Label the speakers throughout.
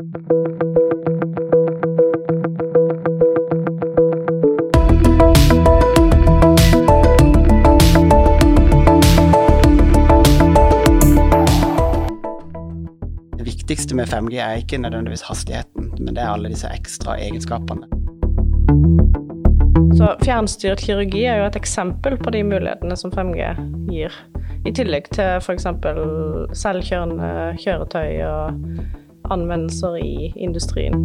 Speaker 1: Det viktigste med 5G er ikke nødvendigvis hastigheten, men det er alle disse ekstra egenskapene.
Speaker 2: Så fjernstyrt kirurgi er jo et eksempel på de mulighetene som 5G gir. I tillegg til f.eks. selvkjørende kjøretøy og anvendelser i industrien.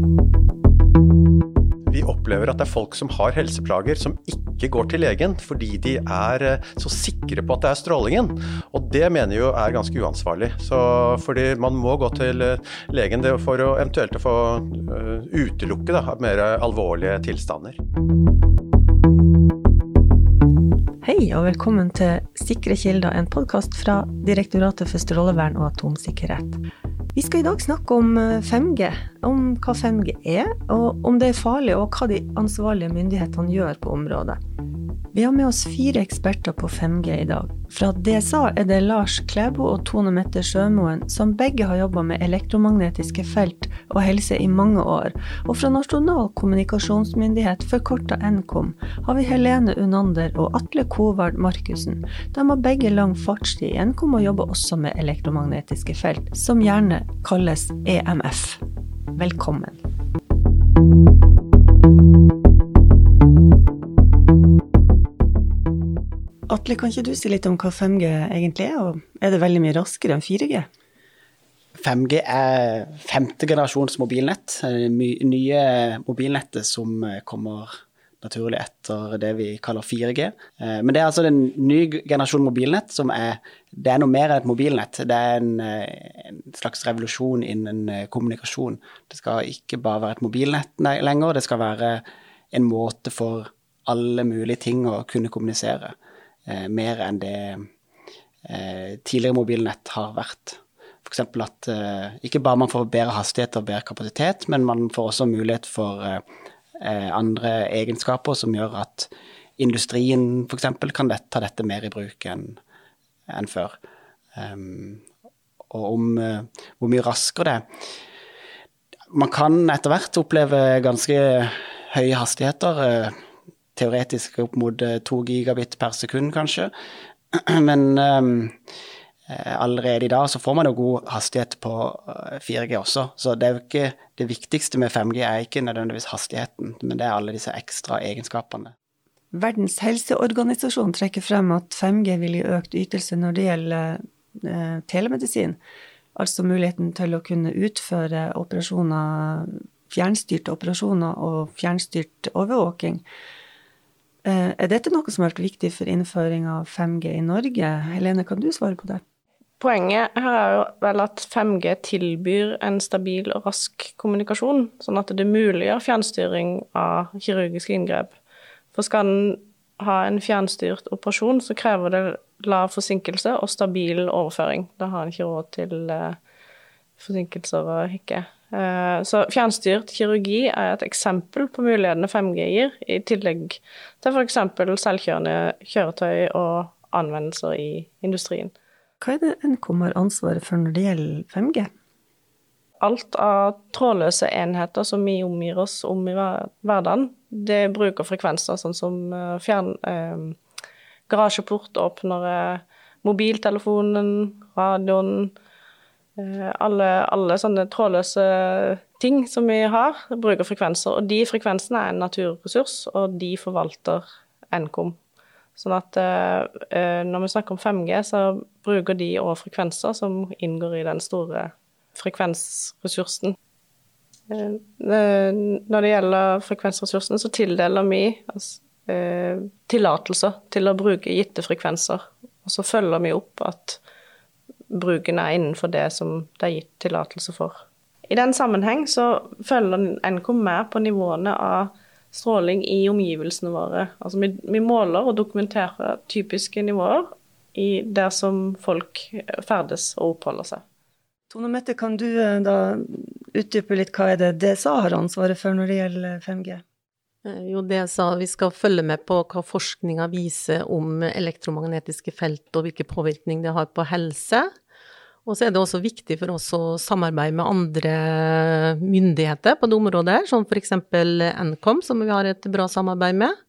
Speaker 3: Vi opplever at det er folk som har helseplager som ikke går til legen fordi de er eh, så sikre på at det er strålingen. Og det mener jeg jo er ganske uansvarlig. Så fordi man må gå til eh, legen for å eventuelt å få uh, utelukke da, mer alvorlige tilstander.
Speaker 4: Hei og velkommen til Sikre kilder, en podkast fra Direktoratet for strålevern og atomsikkerhet. Vi skal i dag snakke om 5G, om hva 5G er, og om det er farlig, og hva de ansvarlige myndighetene gjør på området. Vi har med oss fire eksperter på 5G i dag. Fra DSA er det Lars Klæbo og Tone Mette Sjømoen, som begge har jobba med elektromagnetiske felt og helse i mange år. Og fra Nasjonal kommunikasjonsmyndighet, forkorta Nkom, har vi Helene Unander og Atle Kovard Markussen. De har begge lang fartstid i Nkom og jobber også med elektromagnetiske felt, som gjerne kalles EMF. Velkommen. Atle, kan ikke du si litt om hva 5G egentlig er, og er det veldig mye raskere enn 4G?
Speaker 1: 5G er femte generasjons mobilnett. Nye mobilnettet som kommer naturlig etter det vi kaller 4G. Men det er altså en ny generasjon mobilnett som er Det er noe mer enn et mobilnett. Det er en, en slags revolusjon innen kommunikasjon. Det skal ikke bare være et mobilnett lenger, det skal være en måte for alle mulige ting å kunne kommunisere eh, mer enn det eh, tidligere mobilnett har vært. F.eks. at eh, ikke bare man får bedre hastighet og bedre kapasitet, men man får også mulighet for eh, eh, andre egenskaper som gjør at industrien f.eks. kan ta dette mer i bruk enn enn før. Um, og om uh, hvor mye raskere det er. Man kan etter hvert oppleve ganske høye hastigheter. Uh, teoretisk opp mot to gigabit per sekund, kanskje. Men um, allerede i dag så får man jo god hastighet på 4G også. Så det er jo ikke det viktigste med 5G er ikke nødvendigvis hastigheten, men det er alle disse ekstra egenskapene.
Speaker 4: Verdens helseorganisasjon trekker frem at 5G vil gi økt ytelse når det gjelder eh, telemedisin. Altså muligheten til å kunne utføre operasjoner, fjernstyrte operasjoner og fjernstyrt overvåking. Eh, er dette noe som har vært viktig for innføring av 5G i Norge? Helene, kan du svare på det?
Speaker 2: Poenget her er jo vel at 5G tilbyr en stabil og rask kommunikasjon, sånn at det muliggjør fjernstyring av kirurgiske inngrep. For skal den ha en fjernstyrt operasjon, så krever det lav forsinkelse og stabil overføring. Da har en ikke råd til uh, forsinkelser og hikke. Uh, så fjernstyrt kirurgi er et eksempel på mulighetene 5G gir, i tillegg til f.eks. selvkjørende kjøretøy og anvendelser i industrien.
Speaker 4: Hva er det Nkom har ansvaret for når det gjelder 5G?
Speaker 2: Alt av trådløse enheter som vi omgir oss om i hverdagen, det bruker frekvenser sånn som fjern... Eh, garasjeportåpnere, mobiltelefonen, radioen eh, alle, alle, sånne trådløse ting som vi har, bruker frekvenser. Og de frekvensene er en naturressurs, og de forvalter Nkom. Sånn at eh, når vi snakker om 5G, så bruker de òg frekvenser som inngår i den store frekvensressursen. Eh, når det gjelder frekvensressursene, så tildeler vi altså, eh, tillatelser til å bruke gitte frekvenser. Og så følger vi opp at bruken er innenfor det som det er gitt tillatelse for. I den sammenheng så følger Nkom med på nivåene av stråling i omgivelsene våre. Altså vi, vi måler og dokumenterer typiske nivåer i der som folk ferdes og oppholder seg.
Speaker 4: Tone Mette, kan du eh, da utdype litt hva er det DSA har ansvaret for når det gjelder 5G?
Speaker 5: Jo, DSA, vi skal følge med på hva forskninga viser om elektromagnetiske felt og hvilken påvirkning det har på helse. Og så er det også viktig for oss å samarbeide med andre myndigheter på det området, her, som f.eks. Nkom, som vi har et bra samarbeid med.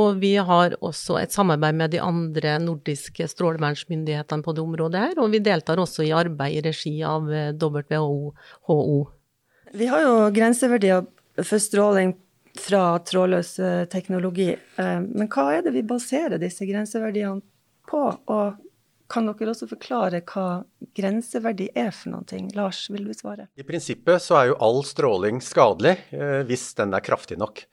Speaker 5: Og vi har også et samarbeid med de andre nordiske strålevernsmyndighetene på det området her, og vi deltar også i arbeid i regi av WHO.
Speaker 4: Vi har jo grenseverdier for stråling fra trådløs eh, teknologi, eh, men hva er det vi baserer disse grenseverdiene på? Og kan dere også forklare hva grenseverdi er for noen ting? Lars, vil du svare?
Speaker 3: I prinsippet så er jo all stråling skadelig eh, hvis den er kraftig nok.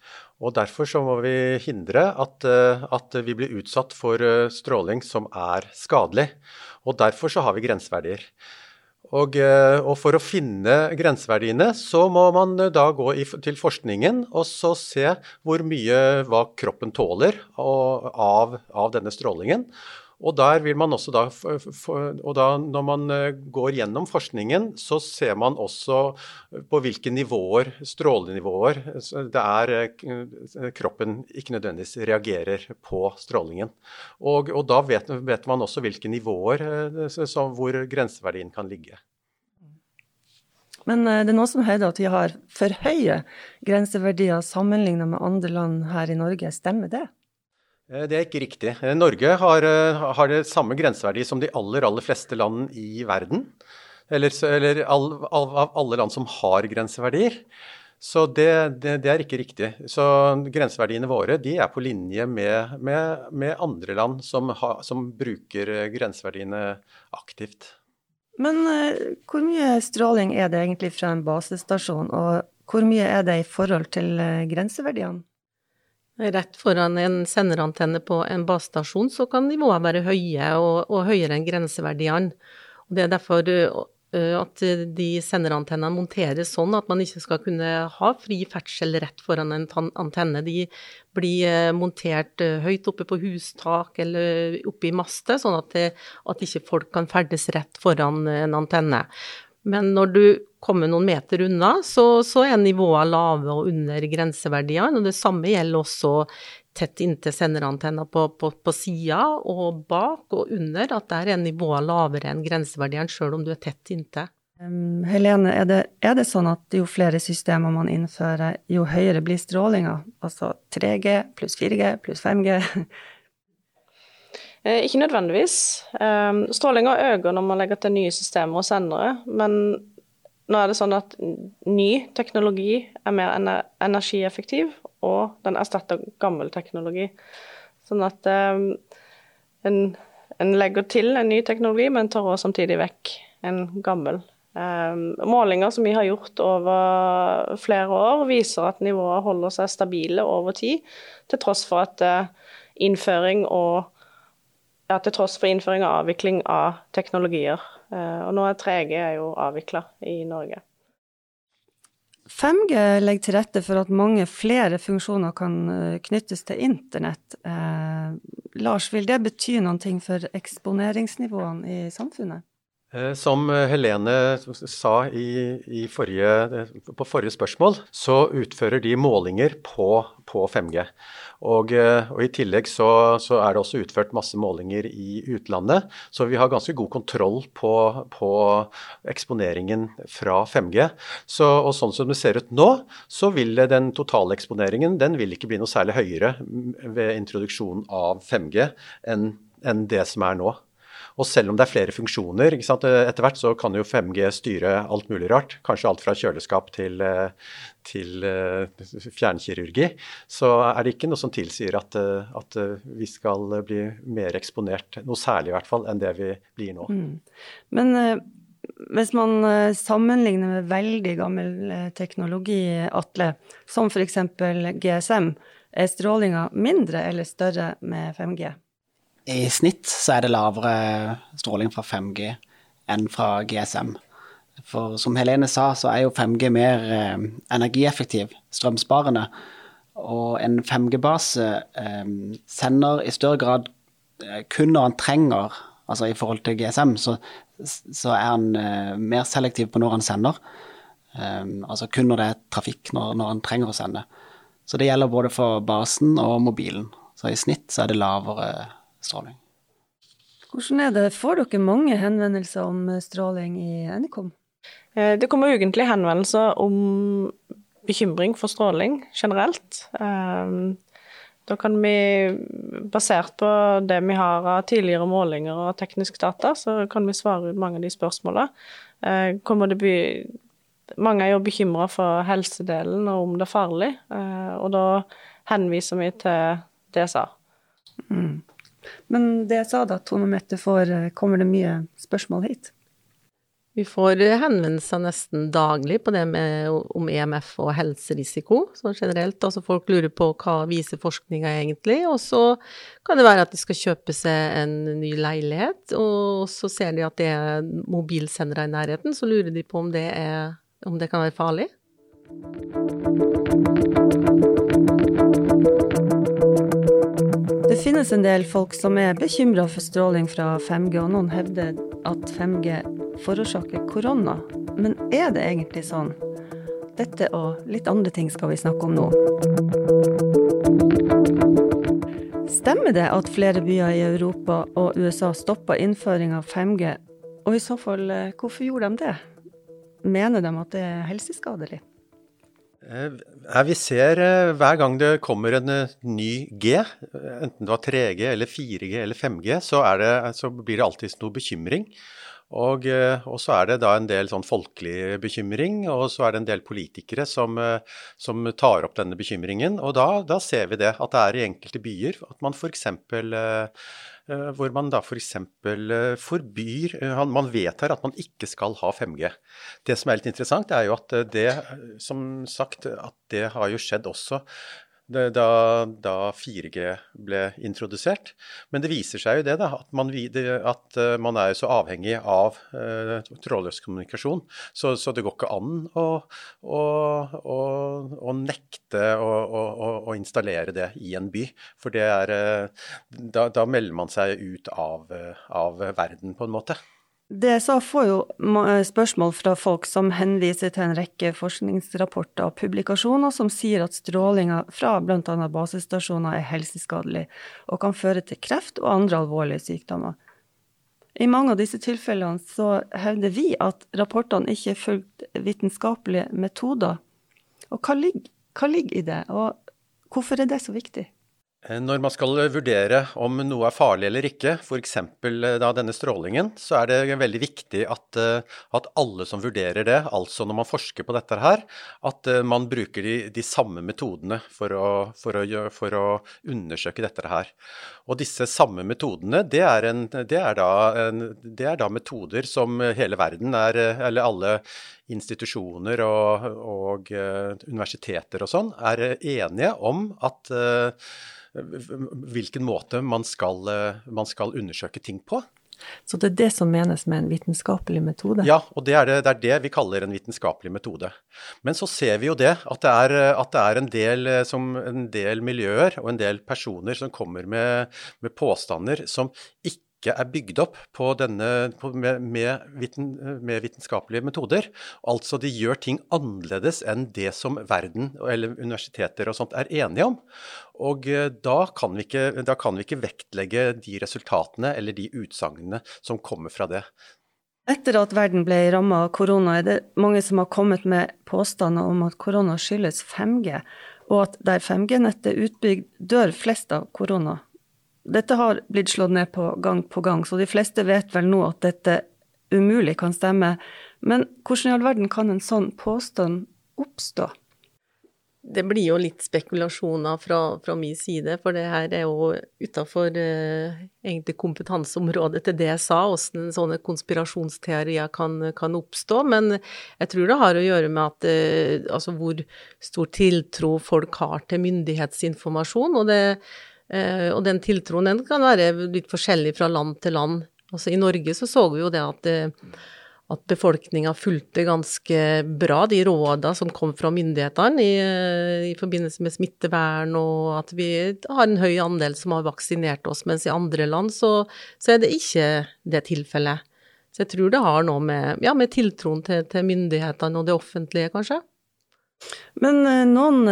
Speaker 3: Og Derfor så må vi hindre at, eh, at, vi blir utsatt for eh, stråling som er skadelig. Og Derfor så har vi grenseverdier. Og, og, For å finne grenseverdiene så må man da gå i, til forskningen og så se hvor mye hva kroppen tåler av, av denne strålingen. Og der vil man også da, og da Når man eh, går gjennom forskningen, så ser man også på hvilke nivåer, strålenivåer, det er eh, kroppen ikke nødvendigvis reagerer på strålingen. Og, og da vet, vet, man også hvilke nivåer eh, hvor grenseverdien kan ligge.
Speaker 4: Men det er noen som hevder at vi har for høye grenseverdier sammenlignet med andre land her i Norge. Stemmer det?
Speaker 3: Eh, det er ikke riktig. Eh, Norge har, eh, har, det samme grenseverdi som de aller, aller fleste land i verden. Eller, eller av all, all, alle land som har grenseverdier. Så det, det, det, er ikke riktig. Så grenseverdiene våre de er på linje med, med, med andre land som, ha, som, bruker grenseverdiene aktivt.
Speaker 4: Men hvor mye stråling er det egentlig fra en basestasjon, og hvor mye er det i forhold til grenseverdiene?
Speaker 5: Rett foran en senderantenne på en basestasjon så kan nivåene være høye og, og høyere enn grenseverdiene. Og det er derfor at de senderantennene monteres sånn at man ikke skal kunne ha fri ferdsel rett foran en antenne. De blir montert høyt oppe på hustak eller oppe i master, sånn at, det, at ikke folk kan ferdes rett foran en antenne. Men når du kommer noen meter unna, så, så er nivået lave og under grenseverdiene. Og det samme gjelder også tett inntil senderantenna på, på, på sida og bak og under, at der er nivået lavere enn grenseverdiene, sjøl om du er tett inntil.
Speaker 4: Um, Helene, er det, er det, sånn at jo flere systemer man innfører, jo høyere blir strålinga? Altså 3G pluss 4G pluss 5G?
Speaker 2: Eh, ikke nødvendigvis. Eh, Strålinga øker når man legger til nye systemer og sendere, men nå er det sånn at ny teknologi er mer energieffektiv, og den erstatter gammel teknologi. Sånn at um, en, en, legger til en ny teknologi, men tar også samtidig vekk en gammel. Um, målinger som vi har gjort over flere år, viser at nivået holder seg stabile over tid, til tross for at uh, innføring og ja, til tross for innføring og avvikling av teknologier. Eh, og nå er 3G jo avvikla i Norge.
Speaker 4: 5G legger til rette for at mange flere funksjoner kan eh, knyttes til internett. Eh, Lars, vil det bety noe for eksponeringsnivåene i samfunnet?
Speaker 3: Eh, som Helene sa i, i forrige, på forrige spørsmål, så utfører de målinger på, på 5G. Og, eh, og, I tillegg så, så, er det også utført masse målinger i utlandet. Så vi har ganske god kontroll på, på eksponeringen fra 5G. Så, og sånn som det ser ut nå, så vil den totale eksponeringen den vil ikke bli noe særlig høyere ved introduksjonen av 5G enn, enn det som er nå. Og selv om det er flere funksjoner, etter hvert så kan jo 5G styre alt mulig rart. Kanskje alt fra kjøleskap til, eh, til eh, fjernkirurgi. Så er det ikke noe som tilsier at, eh, at, vi skal bli mer eksponert, noe særlig i hvert fall, enn det vi blir nå. Mm.
Speaker 4: Men hvis man sammenligner med veldig gammel teknologi, Atle, som f.eks. GSM, er strålinga mindre eller større med 5G?
Speaker 1: I snitt så er det lavere stråling fra 5G enn fra GSM. For som Helene sa, så er jo 5G mer eh, energieffektiv, strømsparende. Og en 5G-base eh, sender i større grad eh, kun når han trenger, altså i forhold til GSM, så, så er han eh, mer selektiv på når han sender. Eh, altså kun når det er trafikk, når, når han trenger å sende. Så det gjelder både for basen og mobilen. Så i snitt så er det lavere stråling.
Speaker 4: Hvordan er det, får dere mange henvendelser om stråling i Anycom?
Speaker 2: Eh, det kommer ukentlig henvendelser om bekymring for stråling generelt. Eh, da kan vi, basert på det vi har av tidligere målinger og teknisk data, så kan vi svare ut mange av de spørsmålene. Eh, kommer det by mange er jo bekymra for helsedelen og om det er farlig, og da henviser vi til DSA.
Speaker 4: Mm. Men det sa da, Tone Mette, får, kommer det mye spørsmål hit?
Speaker 5: Vi får henvendelser nesten daglig på det med, om EMF og helserisiko sånn generelt. Altså folk lurer på hva viser forskninga egentlig, og så kan det være at de skal kjøpe seg en ny leilighet, og så ser de at det er mobilsendere i nærheten, så lurer de på om det, er, om det kan være farlig.
Speaker 4: Finnes en del folk som er bekymra for stråling fra 5G, og noen hevder at 5G forårsaker korona. Men er det egentlig sånn? Dette og litt andre ting skal vi snakke om nå. Stemmer det at flere byer i Europa og USA stoppa innføring av 5G, og i så fall, eh, hvorfor gjorde de det? Mener de at det er helseskadelig?
Speaker 3: Eh, vi ser eh, hver gang det kommer en ny G, enten det var 3G eller 4G eller 5G, så, det, så blir det alltid noe bekymring. Og, eh, og, så er det da en del sånn folkelig bekymring, og så er det en del politikere som, eh, som tar opp denne bekymringen. Og da, da, ser vi det, at det er i enkelte byer at man f.eks. Eh, hvor man da f.eks. For forbyr Man vedtar at man ikke skal ha 5G. Det som er litt interessant, er jo at det som sagt, at det har jo skjedd også da, da, 4G ble introdusert. Men det viser seg jo det, da, at man, at eh, man er så avhengig av uh, trådløs kommunikasjon. Så, så, det går ikke an å, å, å, å nekte å, installere det i en by. For det er, uh, da, da, melder man seg ut av, av verden, på en måte.
Speaker 4: DSA får jo eh, spørsmål fra folk som henviser til en rekke forskningsrapporter og publikasjoner som sier at strålinga fra bl.a. basestasjoner er helseskadelig og kan føre til kreft og andre alvorlige sykdommer. I mange av disse tilfellene så hevder vi at rapportene ikke er fulgt vitenskapelige metoder. Og hva ligger, hva ligger i det, og hvorfor er det så viktig?
Speaker 3: Eh, når man skal vurdere om noe er farlig eller ikke, f.eks. Eh, da denne strålingen, så er det veldig viktig at, eh, at, alle som vurderer det, altså når man forsker på dette her, at man bruker de, de samme metodene for å, for, å, for å, undersøke dette her. Og disse samme metodene, det er, en, det, er da, en, det er, da, metoder som hele verden er, eller alle institusjoner og, og universiteter og sånn, er enige om at hvilken måte man skal, eh, man skal undersøke ting på.
Speaker 4: Så det er det som menes med en vitenskapelig metode?
Speaker 3: Ja, og det er det, det er det, vi kaller en vitenskapelig metode. Men så ser vi jo det, at det er, at det er en, del, eh, som, en, del, miljøer og en del personer som kommer med, med påstander som ikke ikke er bygd opp på denne, på, med, med, viten, med, vitenskapelige metoder. Altså de gjør ting annerledes enn det som verden eller universiteter og sånt er enige om. Og eh, da kan vi ikke, kan vi ikke vektlegge de resultatene eller de utsagnene som kommer fra det.
Speaker 4: Etter at verden ble ramma av korona, er det mange som har kommet med påstander om at korona skyldes 5G, og at der 5G-nettet er utbygd, dør flest av korona. Dette har blitt slått ned på gang på gang, så de fleste vet vel nå at dette umulig kan stemme. Men hvordan i all verden kan en sånn påstand oppstå?
Speaker 5: Det blir jo litt spekulasjoner fra, fra min side, for det her er jo utafor eh, egentlig kompetanseområdet til det jeg sa, hvordan sånne konspirasjonsteorier kan, kan, oppstå. Men jeg tror det har å gjøre med at, eh, altså hvor stor tiltro folk har til myndighetsinformasjon. og det og den tiltroen den kan være litt forskjellig fra land til land. Altså I Norge så så vi jo det at, eh, at befolkninga fulgte ganske bra de råda som kom fra myndighetene i, i, forbindelse med smittevern, og at vi har en høy andel som har vaksinert oss, mens i andre land så, så er det ikke det tilfellet. Så jeg tror det har noe med, ja, med tiltroen til, til myndighetene og det offentlige, kanskje.
Speaker 4: Men eh, noen,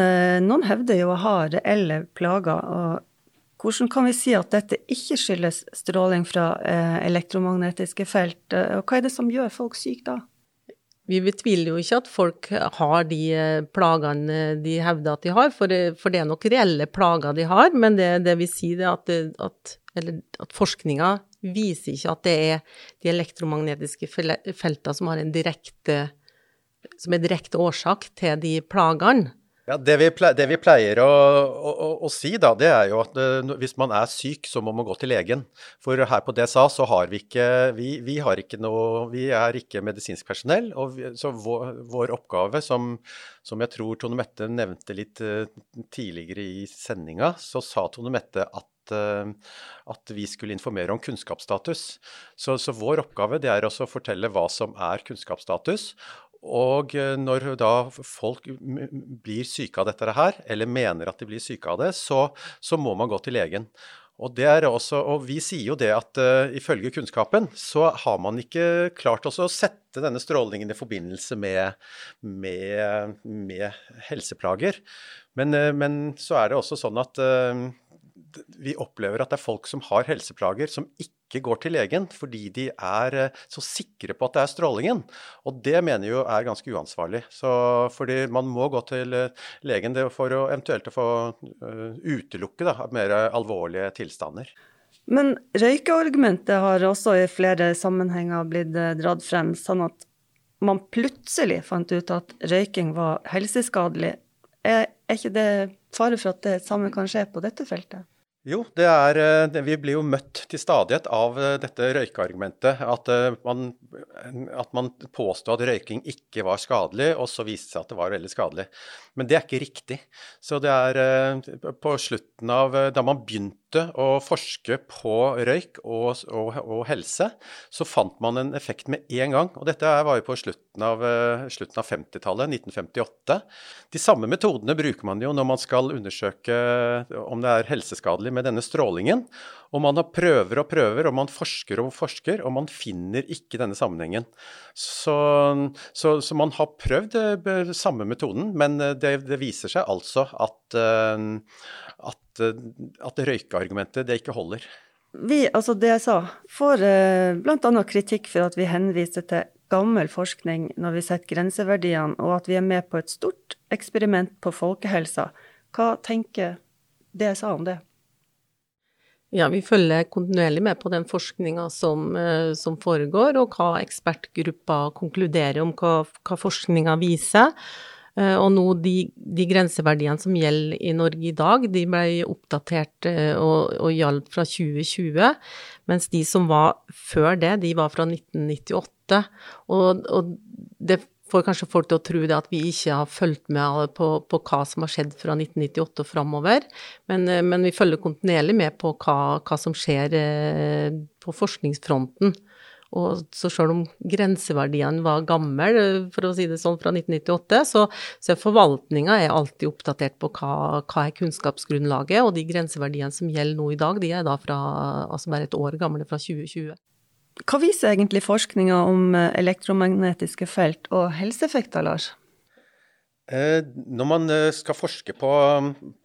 Speaker 4: noen hevder jo å ha reelle plager. og hvordan kan vi si at dette ikke skyldes stråling fra eh, elektromagnetiske felt, og hva er det som gjør folk syke da?
Speaker 5: Vi betviler jo ikke at folk har de plagene de hevder at de har, for, for det er nok reelle plager de har, men det, det vi sier er at, at, at forskninga viser ikke at det er de elektromagnetiske feltene som, som er direkte årsak til de plagene.
Speaker 3: Ja, det, vi pleier, det vi pleier å, å, å, si, da, det er jo at uh, hvis man er syk, så må man gå til legen. For her på DSA så har vi ikke Vi, vi har ikke noe Vi er ikke medisinsk personell. Og vi, så vår, vår, oppgave, som, som, jeg tror Tone Mette nevnte litt uh, tidligere i sendinga, så sa Tone Mette at uh, at vi skulle informere om kunnskapsstatus. Så, så vår oppgave er å fortelle hva som er kunnskapsstatus, og eh, når da folk blir syke av dette her, eller mener at de blir syke av det, så, så må man gå til legen. Og, også, og, vi sier jo det at uh, ifølge kunnskapen så har man ikke klart å sette denne strålingen i forbindelse med, med, med helseplager. Men, uh, men, så er det også sånn at uh, vi opplever at det er folk som har helseplager, som ikke går til legen fordi de er eh, så sikre på at det er strålingen. Og det mener jeg jo er ganske uansvarlig. Så fordi man må gå til eh, legen for å eventuelt få uh, utelukke da, mer alvorlige tilstander.
Speaker 4: Men røykeargumentet har også i flere sammenhenger blitt dratt frem, sånn at man plutselig fant ut at røyking var helseskadelig. Er, er ikke det fare for at det samme kan skje på dette feltet?
Speaker 3: Jo, er, eh, vi blir jo møtt til stadighet av eh, dette røykeargumentet. At eh, man, at man påstod at røyking ikke var skadelig, og så viste det seg at det var veldig skadelig. Men det er ikke riktig. Så det er på slutten av Da man begynte begynte å forske på røyk og, og, og, helse, så fant man en effekt med en gang. Og dette var jo på slutten av, slutten av 50-tallet, 1958. De samme metodene bruker man jo når man skal undersøke om det er helseskadelig med denne strålingen. Og man har prøver og prøver, og man forsker og forsker, og man finner ikke denne sammenhengen. Så, så, så man har prøvd uh, samme metoden, men eh, det, det viser seg altså at, at at, at røykeargumentet det ikke holder.
Speaker 4: Vi, altså det jeg sa, får eh, bl.a. kritikk for at vi henviser til gammel forskning når vi setter grenseverdiene, og at vi er med på et stort eksperiment på folkehelsa. Hva tenker det jeg sa om det?
Speaker 5: Ja, vi følger kontinuerlig med på den forskninga som, eh, som, foregår, og hva ekspertgruppa konkluderer om hva, hva forskninga viser. Eh, og nå de, de, grenseverdiene som gjelder i Norge i dag, de ble oppdatert eh, og, og gjaldt fra 2020, mens de som var før det, de var fra 1998. Og, og det får kanskje folk til å tro det at vi ikke har fulgt med på, på hva som har skjedd fra 1998 og framover, men, eh, men, vi følger kontinuerlig med på hva, hva som skjer på forskningsfronten. Og så selv om grenseverdiene var gamle, for å si det sånn, fra 1998, så, så forvaltninga er alltid oppdatert på hva, hva, er kunnskapsgrunnlaget, og de grenseverdiene som gjelder nå i dag, de er da fra, altså bare et år gamle, fra 2020.
Speaker 4: Hva viser egentlig forskninga om elektromagnetiske felt og helseeffekter, Lars?
Speaker 3: Eh, når man eh, skal forske på,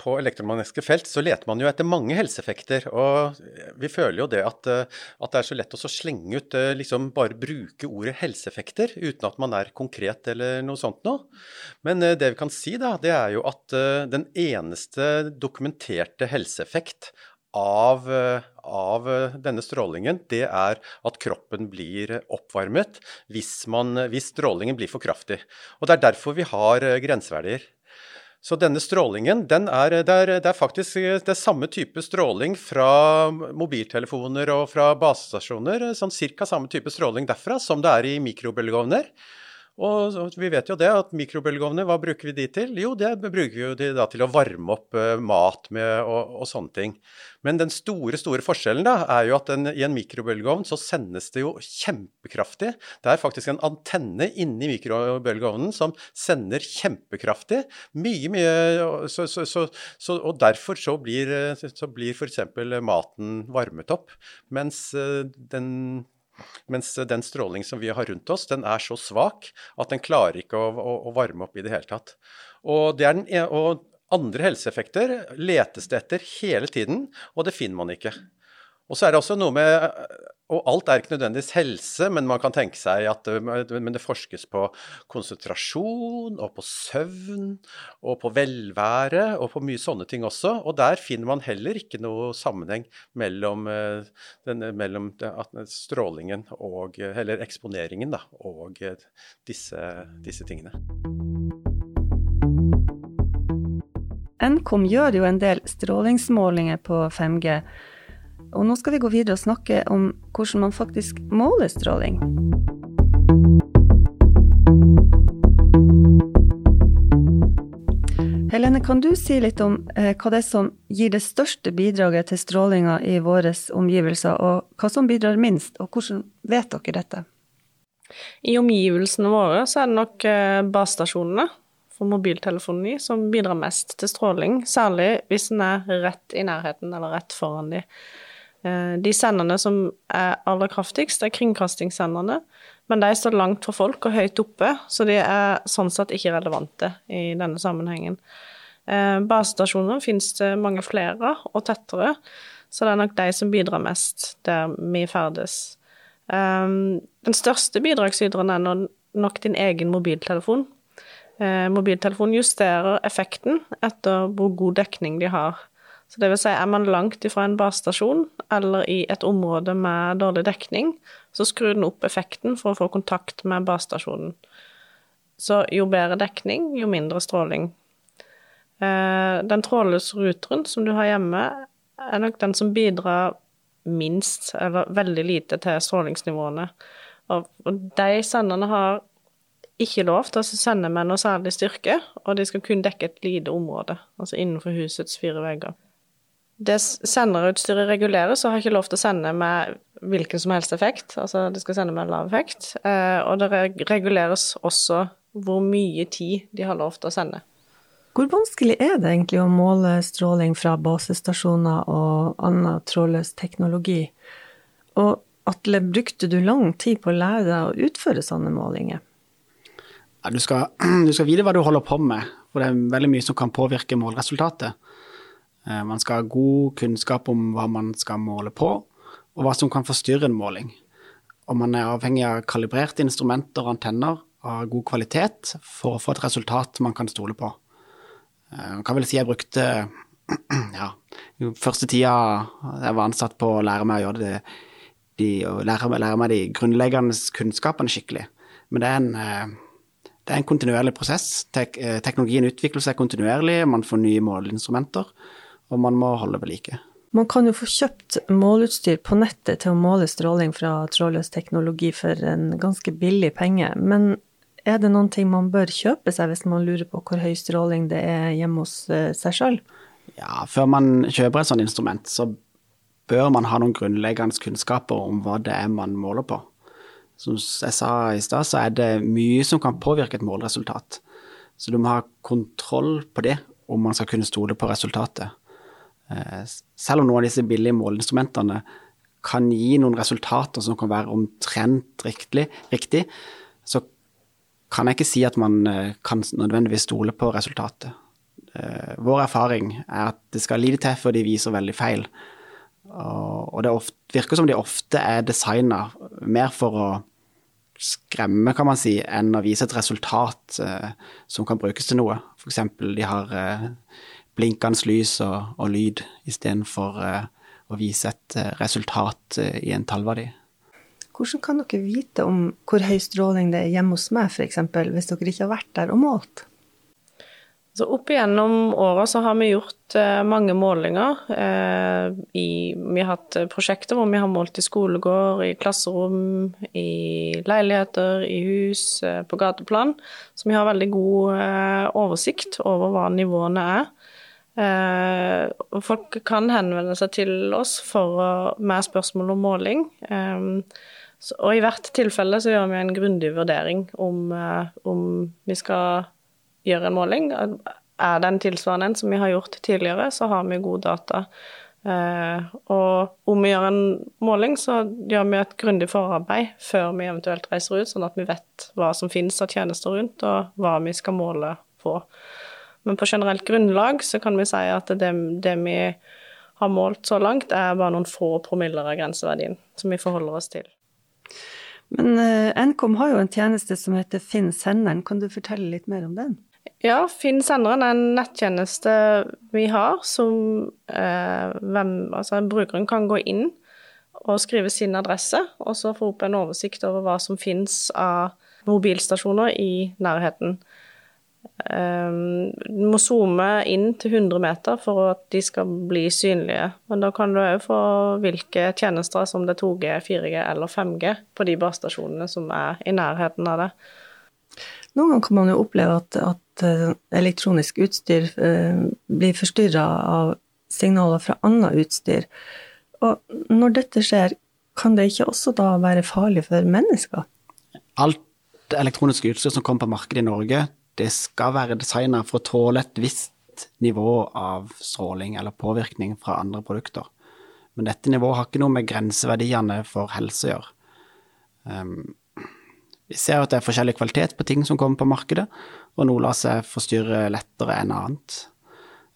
Speaker 3: på, elektromagnetiske felt, så leter man jo etter mange helseeffekter. Og vi føler jo det at, eh, at det er så lett å slenge ut liksom bare bruke ordet helseeffekter uten at man er konkret eller noe sånt noe. Men det vi kan si, da, det er jo at den eneste dokumenterte helseeffekt av, av, denne strålingen, det er at kroppen blir oppvarmet hvis, man, hvis, strålingen blir for kraftig. Og Det er derfor vi har grenseverdier. Så denne strålingen, den er, det, er, det er faktisk det er samme type stråling fra mobiltelefoner og fra basestasjoner. Sånn cirka samme type stråling derfra som det er i mikrobølgeovner. Og vi vet jo det, at mikrobølgeovner, hva bruker vi de til? Jo, det bruker vi de da til å varme opp uh, mat med og, og, sånne ting. Men den store store forskjellen da, er jo at den, i en mikrobølgeovn så sendes det jo kjempekraftig. Det er faktisk en antenne inni mikrobølgeovnen som sender kjempekraftig. Mye, mye så, så, så, Og derfor så blir, så blir f.eks. maten varmet opp. Mens uh, den mens den stråling som vi har rundt oss, den er så svak at den klarer ikke å, å, å varme opp i det hele tatt. Og, det den, og Andre helseeffekter letes det etter hele tiden, og det finner man ikke. Og så er det også noe med Og alt er ikke nødvendigvis helse, men man kan tenke seg at men det forskes på konsentrasjon og på søvn og på velvære og på mye sånne ting også. Og der finner man heller ikke noe sammenheng mellom, den, mellom strålingen og Eller eksponeringen, da, og disse, disse tingene.
Speaker 4: Nkom gjør jo en del strålingsmålinger på 5G. Og nå skal vi gå videre og snakke om hvordan man faktisk måler stråling. Helene, kan du si litt om eh, hva det er som gir det største bidraget til strålinga i våre omgivelser, og hva som bidrar minst, og hvordan vet dere dette?
Speaker 2: I omgivelsene våre så er det nok eh, basestasjonene for mobiltelefoni som bidrar mest til stråling, særlig hvis den er rett i nærheten eller rett foran de. Eh, de senderne som er aller kraftigst, er kringkastingssenderne, men de står langt fra folk og høyt oppe, så de er sånn sett ikke relevante i denne sammenhengen. Eh, basestasjoner finnes det mange flere og tettere, så det er nok de som bidrar mest der vi ferdes. Eh, den største bidragsyteren er nok din egen mobiltelefon. Mobiltelefonen justerer effekten etter hvor god dekning de har. Så det vil si, er man langt ifra en basestasjon eller i et område med dårlig dekning, så skrur den opp effekten for å få kontakt med basestasjonen. Så jo bedre dekning, jo mindre stråling. Eh, den trådløse ruteren som du har hjemme, er nok den som bidrar minst, eller veldig lite, til strålingsnivåene. Og de senderne har ikke lov til å sende med noe særlig styrke, og de skal kun dekke et lite område, altså innenfor husets fire vegger det senderutstyret reguleres og har ikke lov til å sende med hvilken som helst effekt. Altså det skal sende med lav effekt. Eh, og det reguleres også hvor mye tid de har lov til å sende.
Speaker 4: Hvor vanskelig er det egentlig å måle stråling fra basestasjoner og annen trådløs teknologi? Og Atle, brukte du lang tid på å lære deg å utføre sånne målinger?
Speaker 1: Ja, du, skal, du skal vite hva du holder på med, for det er veldig mye som kan påvirke målresultatet. Eh, man skal ha god kunnskap om hva man skal måle på, og hva som kan forstyrre en måling. Og man er avhengig av kalibrerte instrumenter og antenner av god kvalitet for å få et resultat man kan stole på. Man kan vel si jeg brukte ja, første tida jeg var ansatt på å lære meg å gjøre det, de, lære, lære, meg de grunnleggende kunnskapene skikkelig. Men det er en, eh, det er en kontinuerlig prosess. Tek, teknologien utvikler seg kontinuerlig, man får nye måleinstrumenter og man må holde ved like.
Speaker 4: Man kan jo få kjøpt måleutstyr på nettet til å måle stråling fra trådløs teknologi for en ganske billig penge, men er det noen ting man bør kjøpe seg hvis man lurer på hvor høy stråling det er hjemme hos eh, seg sjøl?
Speaker 1: Ja, før man kjøper et sånt instrument, så bør man ha noen grunnleggende kunnskaper om hva det er man måler på. Som jeg sa i stad, så er det mye som kan påvirke et målresultat. Så du må ha kontroll på det, om man skal kunne stole på resultatet. Eh, selv om noen av disse billige måleinstrumentene kan gi noen resultater som kan være omtrent riktig, riktig så kan jeg ikke si at man eh, kan nødvendigvis stole på resultatet. Eh, vår erfaring er at det skal lite til før de viser veldig feil. Og det ofte, virker som de ofte er designa mer for å skremme, kan man si, enn å vise et resultat som kan brukes til noe. F.eks. de har blinkende lys og, og lyd istedenfor uh, å vise et uh, resultat uh, i en tallverdi.
Speaker 4: Hvordan kan dere vite om hvor høy stråling det er hjemme hos meg, f.eks., hvis dere ikke har vært der og målt?
Speaker 2: Så opp igjennom åra så har vi gjort eh, mange målinger. Eh, i, vi har hatt prosjekter hvor vi har målt i skolegård, i klasserom, i leiligheter, i hus, eh, på gateplan. Så vi har veldig god oversikt over hva nivåene er. Eh, folk kan henvende seg til oss for, med spørsmål om måling. Eh, og i hvert tilfelle så gjør vi en grundig vurdering om, eh, om vi skal gjøre en måling. Er den tilsvarende en som vi har gjort tidligere, så har vi gode data. og om vi gjør en måling, så gjør vi et grundig forarbeid før vi eventuelt reiser ut, sånn at vi vet hva som finnes av tjenester rundt, og hva vi skal måle på. Men på generelt grunnlag så kan vi si at det, det vi har målt så langt, er bare noen få promiller av grenseverdien som vi forholder oss til.
Speaker 4: Men uh, Nkom har jo en tjeneste som heter Finn senderen. Kan du fortelle litt mer om den?
Speaker 2: Ja, Finn senderen er en nettjeneste vi har som uh, hvem, altså brukeren kan gå inn og skrive sin adresse, og så få opp en oversikt over hva som finnes av mobilstasjoner i nærheten. Du må zoome inn til 100 meter for at de skal bli synlige. Men da kan du òg få hvilke tjenester som det er 2G, 4G eller 5G på de basestasjonene som er i nærheten av det.
Speaker 4: Noen ganger kan man jo oppleve at, at eh, elektronisk utstyr uh, blir forstyrra av signaler fra annet utstyr. Og når dette skjer, kan det ikke også da være farlig for mennesker?
Speaker 1: Alt elektronisk utstyr som kommer på markedet i Norge, det skal være designa for å tåle et visst nivå av stråling eller påvirkning fra andre produkter. Men dette nivået har ikke noe med grenseverdiene for helse å gjøre. Um, vi ser at det er forskjellig kvalitet på ting som kommer på markedet, og noe lar seg forstyrre lettere enn annet.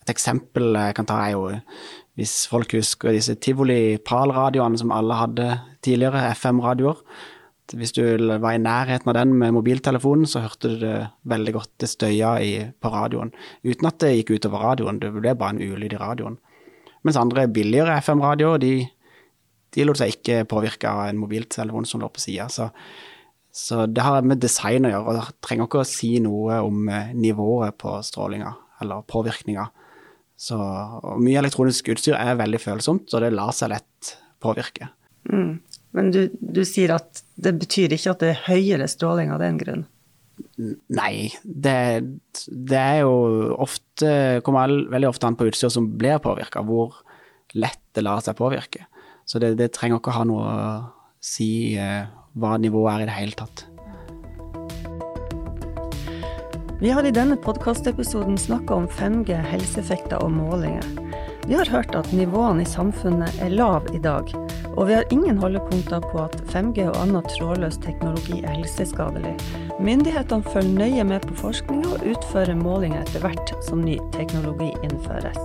Speaker 1: Et eksempel jeg kan ta er jo hvis folk husker disse tivoli PAL-radioene som alle hadde tidligere, FM-radioer. Hvis du var i nærheten av den med mobiltelefonen, så hørte du det veldig godt. Det støya i, på radioen. Uten at det gikk utover radioen, det ble bare en ulyd i radioen. Mens andre billigere FM-radioer, de, de lot seg ikke påvirke av en mobiltelefon som lå på sida. Så, så, det har med design å gjøre, og trenger ikke å si noe om eh, nivået på strålinga eller påvirkninga. Så mye elektronisk utstyr er veldig følsomt, og det lar seg lett påvirke.
Speaker 4: Mm. Men du, du, sier at det betyr ikke at det er høyere stråling av den grunn?
Speaker 1: Nei, det, det er jo ofte Kommer veldig ofte an på utstyr som blir påvirka, hvor lett det lar seg påvirke. Så det, det trenger ikke å ha noe å si eh, hva nivået er i det hele tatt.
Speaker 4: Vi har i denne podkastepisoden snakka om 5G, helseeffekter og målinger. Vi har hørt at nivåene i samfunnet er lav i dag, og vi har ingen holdepunkter på at 5G og annen trådløs teknologi er helseskadelig. Myndighetene følger nøye med på forskninga og utfører målinger etter hvert som ny teknologi innføres.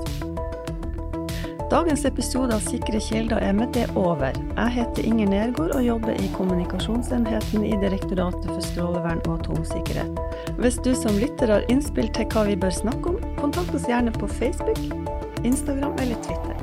Speaker 4: Dagens episode av Sikre kilder er med det over. Jeg heter Inger Nergård og jobber i kommunikasjonsenheten i Direktoratet for strålevern og atomsikkerhet. Hvis du som lytter har innspill til hva vi bør snakke om, kontakt oss gjerne på Facebook, Instagram eller Twitter.